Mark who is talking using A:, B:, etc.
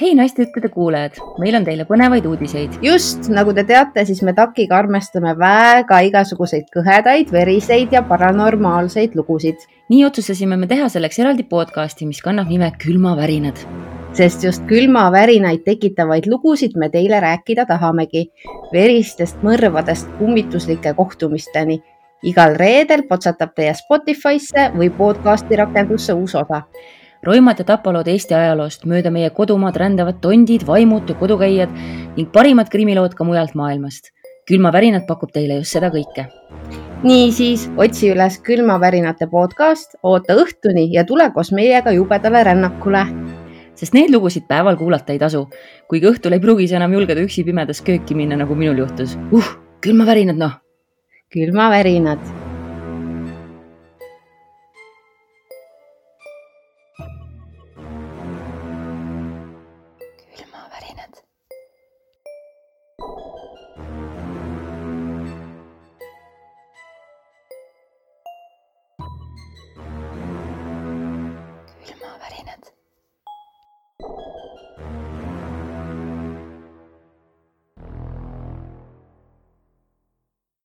A: hei naistejuttude kuulajad, meil on teile põnevaid uudiseid.
B: just nagu te teate, siis me Takiga armastame väga igasuguseid kõhedaid, veriseid ja paranormaalseid lugusid.
A: nii otsustasime me teha selleks eraldi podcasti, mis kannab nime Külmavärinad.
B: sest just külmavärinaid tekitavaid lugusid me teile rääkida tahamegi. veristest mõrvadest kummituslike kohtumisteni. igal reedel potsatab teie Spotify'sse või podcasti rakendusse uus osa
A: roimad ja tapalood Eesti ajaloost, mööda meie kodumaad rändavad tondid, vaimud ja kodukäijad ning parimad krimilood ka mujalt maailmast. külmavärinad pakub teile just seda kõike.
B: niisiis otsi üles külmavärinate podcast, oota õhtuni ja tule koos meiega jubedale rännakule.
A: sest neid lugusid päeval kuulata ei tasu, kuigi õhtul ei pruugi sa enam julgeda üksi pimedas kööki minna, nagu minul juhtus. uh, külmavärinad noh.
B: külmavärinad
A: külmavärinad